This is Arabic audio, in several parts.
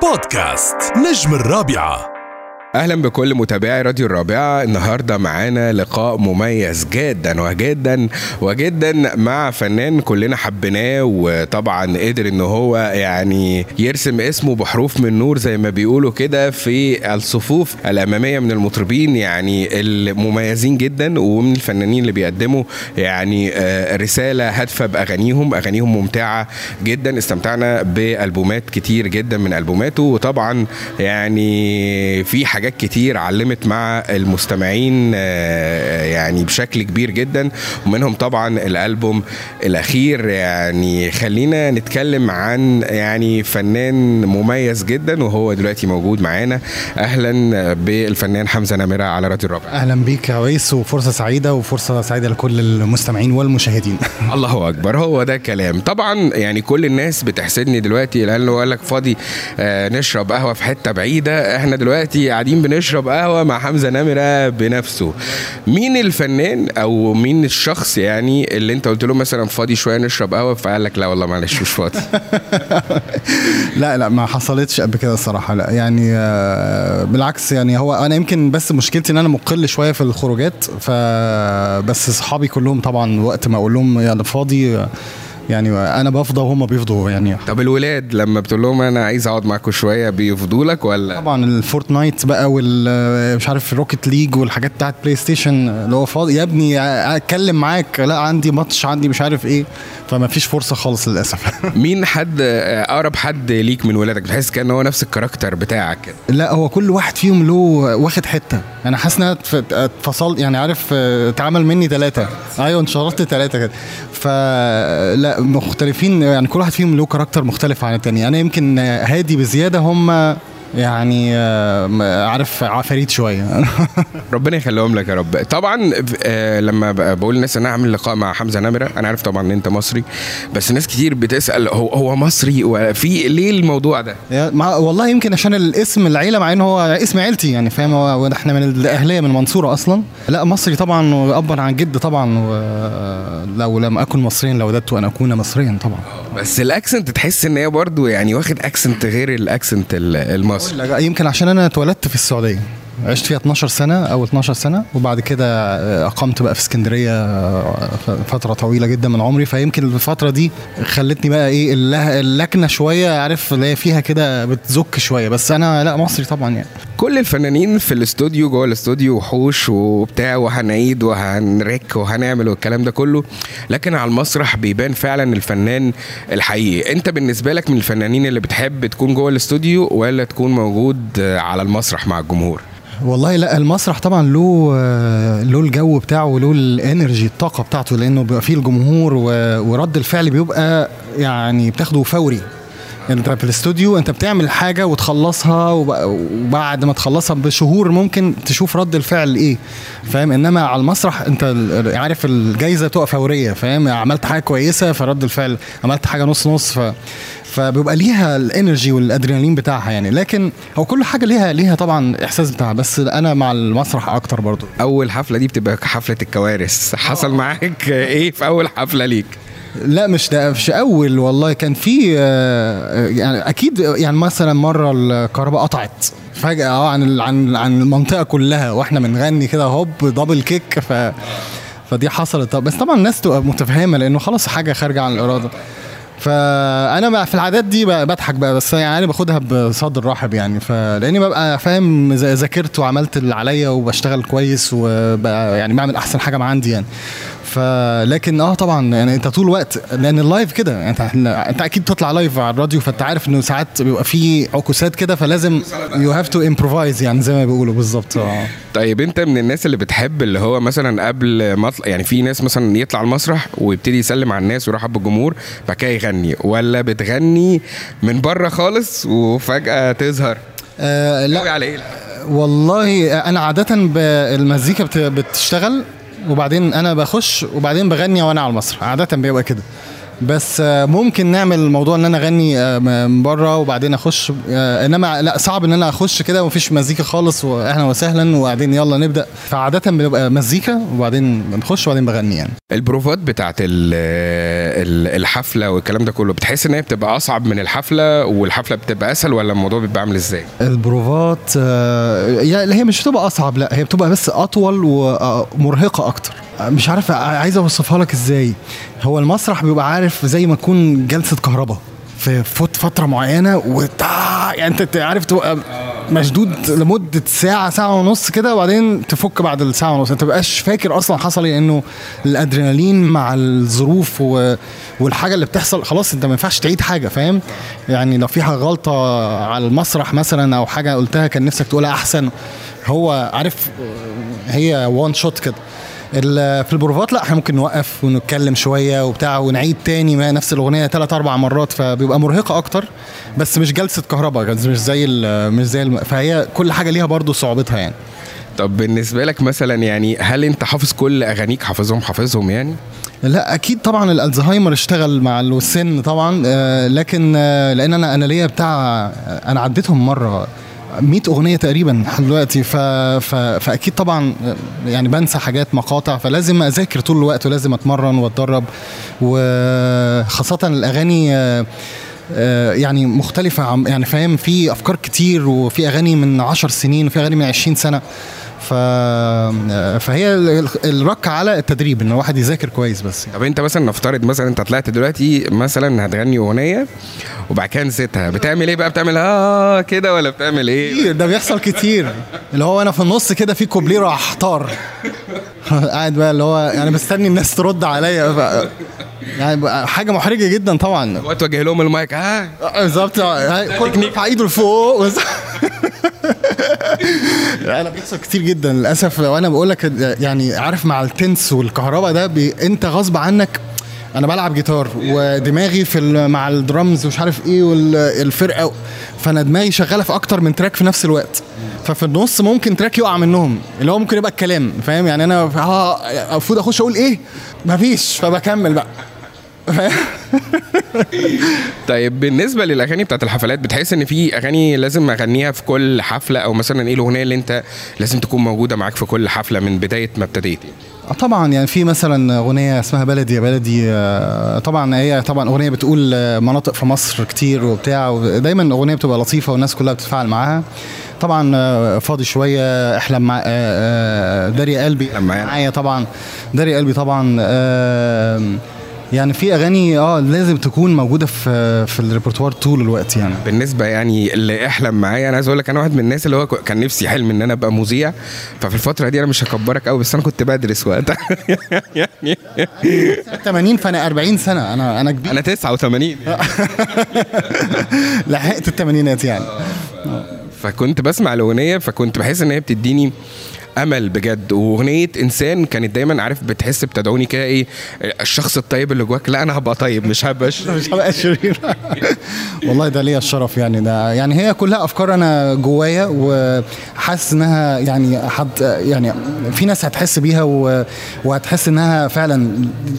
بودكاست نجم الرابعة. أهلا بكل متابعي راديو الرابعة. النهارده معانا لقاء مميز جدا وجدا وجدا مع فنان كلنا حبيناه وطبعا قدر إن هو يعني يرسم اسمه بحروف من نور زي ما بيقولوا كده في الصفوف الأمامية من المطربين يعني المميزين جدا ومن الفنانين اللي بيقدموا يعني آه، رسالة هادفة بأغانيهم. أغانيهم ممتعة جدا. استمتعنا بألبومات كتير جدا من ألبوماته. وطبعا يعني في حاجات حاجات كتير علمت مع المستمعين آه، يعني بشكل كبير جدا. ومنهم طبعا الألبوم الأخير. يعني خلينا نتكلم عن يعني فنان مميز جدا وهو دلوقتي موجود معانا. أهلا بالفنان حمزة نمرة على راديو الرابع. أهلا بيك يا ويس وفرصة سعيدة وفرصة سعيدة لكل المستمعين والمشاهدين. الله أكبر هو ده كلام. طبعا يعني كل الناس بتحسدني دلوقتي لأنه قال لك فاضي آه، نشرب قهوة في حتة بعيدة. إحنا دلوقتي قاعدين قاعدين بنشرب قهوة مع حمزة نمرة بنفسه. مين الفنان أو مين الشخص يعني اللي أنت قلت له مثلا فاضي شوية نشرب قهوة؟ فقال لك لا والله معلش مش فاضي. لا لا ما حصلتش قبل كده الصراحة. لا يعني آه، بالعكس يعني هو أنا يمكن بس مشكلتي إن أنا مقل شوية في الخروجات فبس أصحابي كلهم طبعا وقت ما أقول لهم يلا فاضي يعني أنا بفضى وهم بيفضوا يعني. طب الولاد لما بتقول لهم أنا عايز أقعد معاكم شوية بيفضوا لك ولا؟ طبعا الفورتنايت بقى وال مش عارف الروكيت ليج والحاجات بتاعت بلاي ستيشن اللي هو فاضي. يا ابني أتكلم معاك لا عندي ماتش عندي مش عارف إيه. فما فيش فرصة خالص للأسف. مين حد أقرب حد ليك من ولادك؟ بتحس كان هو نفس ال character بتاعك كده. لا هو كل واحد فيهم له واخد حتة. أنا حاسس انها اتفصل يعني عارف اتعمل مني ثلاثة أيوه انشرطت ثلاثة كده. فلا مختلفين يعني كل واحد فيهم له كاركتر مختلف عن التاني. أنا يمكن هادي بزيادة هم يعني آه، عارف عفاريت شوية. ربنا يخليهم لك يا رب. طبعا آه، لما بقول للناس أنا اعمل لقاء مع حمزة نمرة أنا عارف طبعا إن أنت مصري بس ناس كتير بتسأل هو هو مصري؟ وفي ليه الموضوع ده؟ والله يمكن عشان الاسم العيلة مع إن هو اسم عيلتي يعني فاهم؟ هو إحنا من الاهليه من المنصوره أصلا. لا مصري طبعا وابا عن جد طبعا لو لم أكن مصريا لوددت أن أكون مصريا طبعا. بس ال accent تحس إن هي برضه يعني واخد accent غير ال accent المصري. مصر يمكن عشان أنا اتولدت في السعودية. عشت فيها 12 سنة أو 12 سنة. وبعد كده آه، أقمت بقى في اسكندرية آه، فترة طويلة جدا من عمري. فيمكن الفترة دي خلتني بقى إيه اللكنة شوية عارف اللي هي فيها كده بتزك شوية. بس أنا لأ مصري طبعا يعني. كل الفنانين في الاستوديو جوه الاستوديو وحوش وبتاع وهنعيد وهن record وهنعمل والكلام ده كله. لكن على المسرح بيبان فعلا الفنان الحقيقي. أنت بالنسبة لك من الفنانين اللي بتحب تكون جوه الاستوديو ولا تكون موجود على المسرح مع الجمهور؟ والله لا المسرح طبعا له له الجو بتاعه وله ال energy الطاقة بتاعته لأنه بيبقى فيه الجمهور ورد الفعل بيبقى يعني بتاخده فوري. انت في الاستوديو انت بتعمل حاجة وتخلصها وبعد ما تخلصها بشهور ممكن تشوف رد الفعل إيه فاهم؟ انما على المسرح انت عارف الجايزة بتبقى فورية فاهم؟ عملت حاجة كويسة فرد الفعل عملت حاجة نص نص ف فبيبقى ليها الانرجي والادرينالين بتاعها يعني. لكن هو كل حاجة ليها ليها طبعا احساس بتاعها بس أنا مع المسرح أكتر برضو. أول حفلة دي بتبقى حفلة الكوارث. حصل معاك إيه في أول حفلة ليك؟ لا مش ده مش أول والله. كان في آه، يعني أكيد يعني مثلا مرة الكهرباء قطعت فجأة آه عن عن عن المنطقة كلها وإحنا بنغني كده هوب دبل كيك ف فدي حصلت. بس طبعا الناس تبقى متفهمة لأنه خلاص حاجة خارجة عن الإرادة. فأنا في العادات دي بضحك بقى بس يعني باخدها بصدر رحب يعني. فلاني ببقى فاهم ذاكرت وعملت اللي عليا وبشتغل كويس وبقى يعني بعمل أحسن حاجة ما عندي يعني فلكن آه طبعا يعني أنت طول الوقت لأن ال live كده يعني انت أنت أكيد بتطلع live على الراديو فأنت عارف إنه ساعات بيبقى في عكوسات كده فلازم you have to improvise يعني زي ما بيقولوا بالظبط. آه. طيب انت من الناس اللي بتحب اللي هو مثلا قبل ما يطلع يعني في ناس مثلا يطلع المسرح ويبتدي يسلم على الناس ويرحب بالجمهور بعد كده يغني. ولا بتغني من بره خالص وفجأة تظهر؟ آه لا. على إيه؟ والله أنا عاده المزيكا بتشتغل وبعدين أنا بخش وبعدين بغني وأنا على المسرح. عاده بيبقى كده. بس آه، ممكن نعمل الموضوع إن أنا أغني آه، من بره وبعدين أخش آه، إنما لا صعب إن أنا أخش كده ومفيش مزيكا خالص واهلا وسهلا وبعدين يلا نبدأ. فعادة بيبقى مزيكا وبعدين بنخش وبعدين بغني يعني. البروفات بتاعت ال- ال- الحفلة والكلام ده كله بتحس إن هي بتبقى أصعب من الحفلة والحفلة بتبقى أسهل ولا الموضوع بيبقى عامل إزاي؟ البروفات يعني هي مش بتبقى أصعب لا هي بتبقى بس أطول ومرهقه أكتر. مش عارف عايز اوصفها لك إزاي. هو المسرح بيبقى عارف زي ما تكون جلسة كهرباء في فوت فترة معينة وتع يعني انت عارف تبقى مشدود لمدة ساعة ساعة ونص كده وبعدين تفك بعد الساعة ونص. انت مبقاش فاكر أصلا حصل إيه انه الادرينالين مع الظروف و... والحاجة اللي بتحصل خلاص انت ما ينفعش تعيد حاجة فاهم؟ يعني لو في غلطة على المسرح مثلا أو حاجة قلتها كان نفسك تقولها أحسن. هو عارف هي وان شوت كده. في البروفات لا إحنا ممكن نوقف ونتكلم شوية وبتاع ونعيد تاني ما نفس الأغنية ثلاث أربع مرات فبيبقى مرهقة أكتر. بس مش جلسة كهرباء مش زي مش زي الم... فهي كل حاجة ليها برضو صعوبتها يعني. طب بالنسبة لك مثلا يعني هل أنت حافظ كل أغانيك؟ حافظهم حافظهم يعني؟ لا أكيد طبعا الألزهايمر اشتغل مع السن طبعا آه، لكن آه، لأن أنا أنا ليا بتاع أنا عديتهم مرة 100 أغنية تقريبا لحد دلوقتي ف... ف... فأكيد طبعا يعني بنسى حاجات مقاطع فلازم أذاكر طول الوقت ولازم أتمرن وأتدرب. وخاصة الأغاني آه، آه، يعني مختلفة عم يعني فاهم في أفكار كتير وفي أغاني من عشر سنين وفي أغاني من عشرين سنة. ف... فهي ال- الرك على التدريب إن الواحد يذاكر كويس بس طب أنت مثلا نفترض مثلا أنت طلعت دلوقتي مثلا هتغني أغنية وبعد كده نسيتها بتعمل إيه بقى؟ بتعمل آه كده ولا بتعمل إيه؟ كتير ده بيحصل كتير. اللي هو أنا في النص كده في كوبليه راح طار. قاعد بقى اللي هو يعني مستني الناس ترد عليا ف... يعني حاجة محرجة جدا طبعا. وتوجه لهم المايك آه آه، بالظبط. كل رفع إيده لفوق. أنا بيحصل كتير جدا للأسف. وأنا بقول لك يعني عارف مع ال tense والكهرباء ده بي أنت غصب عنك أنا بلعب جيتار ودماغي في مع الدرامز ومش عارف إيه والفرقه فأنا دماغي شغالة في أكتر من track في نفس الوقت. ففي النص ممكن track يقع منهم اللي هو ممكن يبقى الكلام فاهم؟ يعني أنا المفروض أخش أقول إيه؟ مفيش فبكمل بقى. طيب بالنسبة للأغاني بتاعت الحفلات بتحس إن في أغاني لازم أغنيها في كل حفلة أو مثلا إيه الأغنية اللي أنت لازم تكون موجودة معاك في كل حفلة من بداية ما ابتديت؟ آه طبعا يعني في مثلا أغنية اسمها بلدي يا بلدي آه، طبعا هي طبعا أغنية بتقول مناطق في مصر كتير وبتاع ودايما الاغنيه بتبقى لطيفة والناس كلها بتتفاعل معاها طبعا آه، فاضي شوية احلم مع داري قلبي معايا. طبعا داري قلبي طبعا يعني في أغاني آه لازم تكون موجودة في في الريpertoire طول الوقت يعني. بالنسبة يعني اللي احلم معايا أنا عايز أقول لك أنا واحد من الناس اللي هو كان نفسي حلم إن أنا أبقى مذيع. ففي الفترة دي أنا مش هكبرك قوي بس أنا كنت بدرس وقتها. يعني 80 فأنا 40 سنة. أنا أنا كبير. أنا 89 لحقت الثمانينات يعني. فكنت بسمع الأغنية فكنت بحس إن هي بتديني أمل بجد. وأغنية إنسان كانت دايما عارف بتحس بتدعوني كده إيه الشخص الطيب اللي جواك. لا أنا هبقى طيب مش هبقى مش هبقى شرير. والله ده ليا الشرف يعني. ده يعني هي كلها أفكار أنا جوايا وحاسس إنها يعني حد يعني في ناس هتحس بيها وهتحس إنها فعلا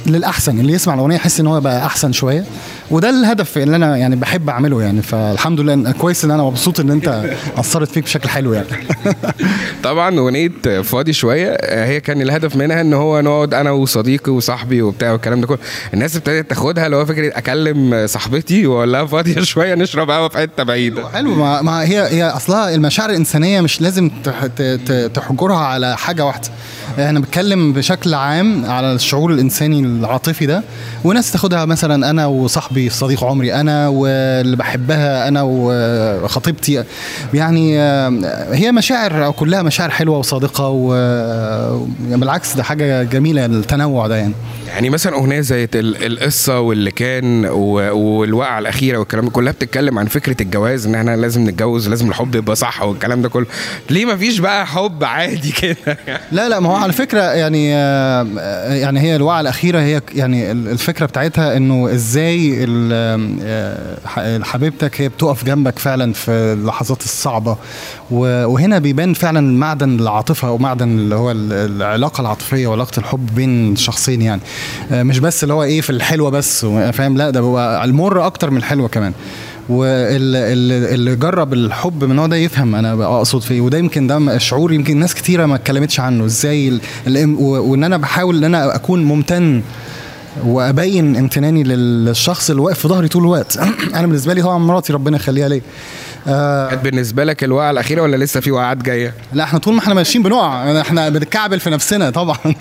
للأحسن. اللي يسمع الأغنية يحس إن هو بقى أحسن شوية. وده الهدف اللي أنا يعني بحب أعمله يعني. فالحمد لله كويس إن أنا مبسوط إن أنت أثرت فيك بشكل حلو يعني. طبعا أغنية فاضي شوية هي كان الهدف منها إن هو نقعد أنا وصديقي وصاحبي وبتاع والكلام ده كله. الناس ابتدت تاخدها اللي هو فكرة أكلم صاحبتي وأقول لها فاضية شوية نشرب قهوة في حتة بعيدة. حلو ما, ما هي هي أصلها المشاعر الإنسانية مش لازم تحجرها على حاجة واحدة. إحنا بنتكلم بشكل عام على الشعور الإنساني العاطفي ده وناس تاخدها مثلا أنا وصاحبي صديق عمري أنا واللي بحبها أنا وخطيبتي يعني هي مشاعر كلها مشاعر حلوة وصادقة و يعني بالعكس ده حاجة جميلة التنوع ده يعني. يعني مثلا أغنية زي ال- القصة واللي كان والوقعة الأخيرة والكلام ده كلها بتتكلم عن فكرة الجواز إن إحنا لازم نتجوز لازم الحب يبقى صح والكلام ده كله. ليه ما فيش بقى حب عادي كده؟ لا لا ما هو على فكرة يعني آه، يعني هي الوعي الأخيرة هي يعني ال- الفكرة بتاعتها إنه إزاي آه، حبيبتك هي بتقف جنبك فعلا في اللحظات الصعبة. وهنا بيبان فعلا معدن العاطفة أو معدن اللي هو ال- العلاقة العاطفية وعلاقة الحب بين شخصين يعني. آه، مش بس اللي هو إيه في الحلوة بس فاهم؟ لا ده هو المر أكتر من الحلوة كمان. واللي جرب الحب من النوع ده يفهم أنا أقصد فيه. وده يمكن ده شعور يمكن ناس كتيرة ما اتكلمتش عنه. إزاي وإن أنا بحاول إن أنا أكون ممتن وأبين امتناني للشخص اللي واقف في ظهري طول الوقت. أنا بالنسبة لي طبعا مراتي ربنا يخليها لي آه. بالنسبة لك الوقعة الأخيرة ولا لسه في وقعات جاية؟ لا إحنا طول ما إحنا ماشيين بنقع إحنا بنتكعبل في نفسنا طبعا.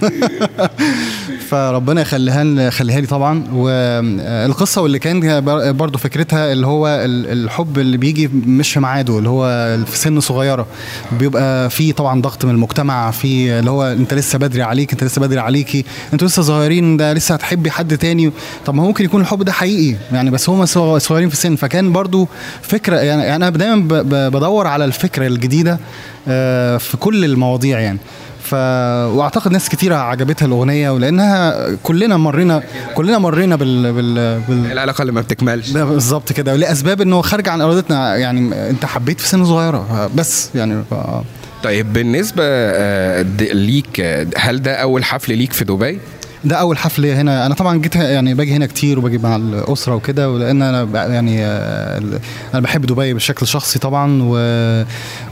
فربنا يخليها يخليها لي طبعا. والقصة واللي كان بر- برضو فكرتها اللي هو ال- الحب اللي بيجي مش في ميعاده اللي هو في سن صغيرة. بيبقى في طبعا ضغط من المجتمع في اللي هو انت لسه بدري عليك انت لسه بدري عليكي أنتوا لسه صغيرين ده لسه هتحبي حد تاني. طب ما ممكن يكون الحب ده حقيقي يعني بس هم صغيرين في السن. فكان برضو فكرة يعني يعني أنا دايما بدور على الفكرة الجديدة آه، في كل المواضيع يعني. ف وأعتقد ناس كتيرة عجبتها الأغنية ولأنها كلنا مرينا كلنا مرينا بال, بال... بال... العلاقه اللي ما بتكملش. بالظبط كده. لأسباب إنه خارج عن إرادتنا يعني أنت حبيت في سن صغيرة بس يعني ف... طيب بالنسبة آه، ليك آه، هل ده أول حفل ليك في دبي؟ ده أول حفل هنا. أنا طبعا جيت يعني باجي هنا كتير وباجي مع الأسرة وكده ولأن أنا يعني آه، أنا بحب دبي بشكل شخصي طبعا و,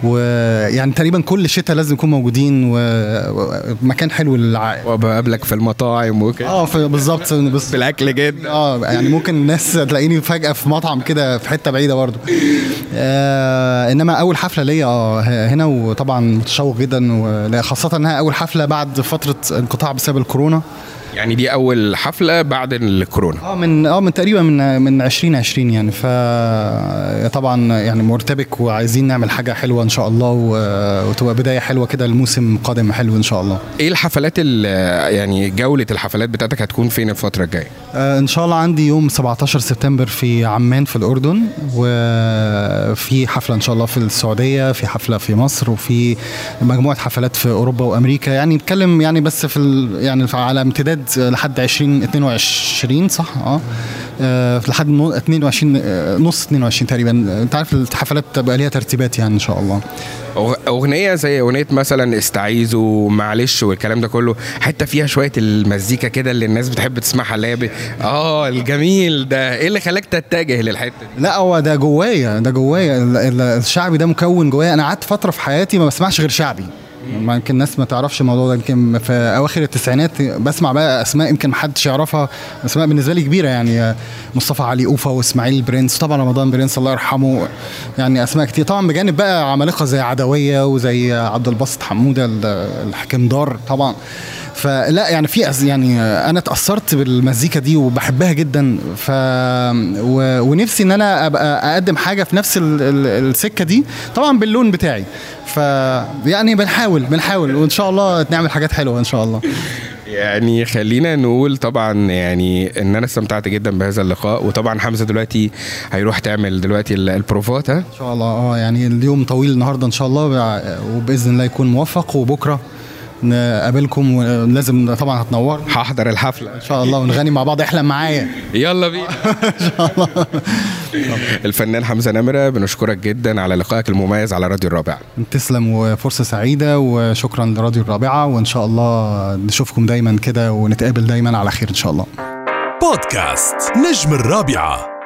و يعني تقريبا كل شتاء لازم نكون موجودين و- ومكان حلو للعائلة. وبقابلك في المطاعم وكده. آه بالظبط. في الأكل جدا. آه يعني ممكن الناس تلاقيني فجأة في مطعم كده في حتة بعيدة برضو. آه إنما أول حفلة ليا آه هنا وطبعا متشوق جدا ولا- خاصة إنها أول حفلة بعد فترة انقطاع بسبب الكورونا. يعني دي أول حفلة بعد الكورونا. آه من آه من تقريبا من من 2020 يعني. ف طبعا يعني مرتبك وعايزين نعمل حاجة حلوة إن شاء الله وتبقى بداية حلوة كده الموسم قادم حلو إن شاء الله. إيه الحفلات ال- يعني جولة الحفلات بتاعتك هتكون فين الفترة الجاية؟ إن شاء الله عندي يوم 17 سبتمبر في عمان في الأردن وفي حفلة إن شاء الله في السعودية في حفلة في مصر وفي مجموعة حفلات في أوروبا وأمريكا. يعني نتكلم يعني بس في يعني على امتداد لحد 20 22 صح؟ آه. آه، لحد نو- 22 آه، نص 22 تقريبا. أنت عارف الحفلات بتبقى ليها ترتيبات يعني إن شاء الله. أغنية زي أغنية مثلا استعيذوا معلش والكلام ده كله حتة فيها شوية المزيكا كده اللي الناس بتحب تسمعها اللي هي آه الجميل ده. إيه اللي خلاك تتجه للحتة دي؟ لا هو ده جوايا ده جوايا. ال- ال- الشعبي ده مكون جوايا. أنا قعدت فترة في حياتي ما بسمعش غير شعبي. ما يمكن الناس ما تعرفش الموضوع ده يمكن في أواخر التسعينات بسمع بقى أسماء يمكن محدش يعرفها أسماء بالنسبة لي كبيرة يعني مصطفى علي أوفا وإسماعيل برنس طبعا رمضان برنس الله يرحمه يعني أسماء كتير. طبعا بجانب بقى عمالقة زي عدوية وزي عبد الباسط حمودة ال- الحكمدار طبعا. فلا يعني في يعني أنا اتأثرت بالمزيكا دي وبحبها جدا. ف و... ونفسي إن أنا أبقى أقدم حاجة في نفس. ال... السكة دي طبعا باللون بتاعي. ف يعني بنحاول بنحاول وإن شاء الله نعمل حاجات حلوة إن شاء الله. يعني خلينا نقول طبعا يعني إن أنا استمتعت جدا بهذا اللقاء وطبعا حمزة دلوقتي هيروح تعمل دلوقتي ال- البروفات ها إن شاء الله آه يعني اليوم طويل النهارده إن شاء الله وبإذن الله يكون موفق وبكرة نقابلكم ولازم طبعا هتنور. هحضر الحفلة. إن شاء الله ونغني مع بعض. احلم معايا. يلا بينا. إن شاء الله. الفنان حمزة نمرة بنشكرك جدا على لقائك المميز على راديو الرابع. تسلم وفرصة سعيدة وشكرا لراديو الرابعة وإن شاء الله نشوفكم دايما كده ونتقابل دايما على خير إن شاء الله. بودكاست نجم الرابعة.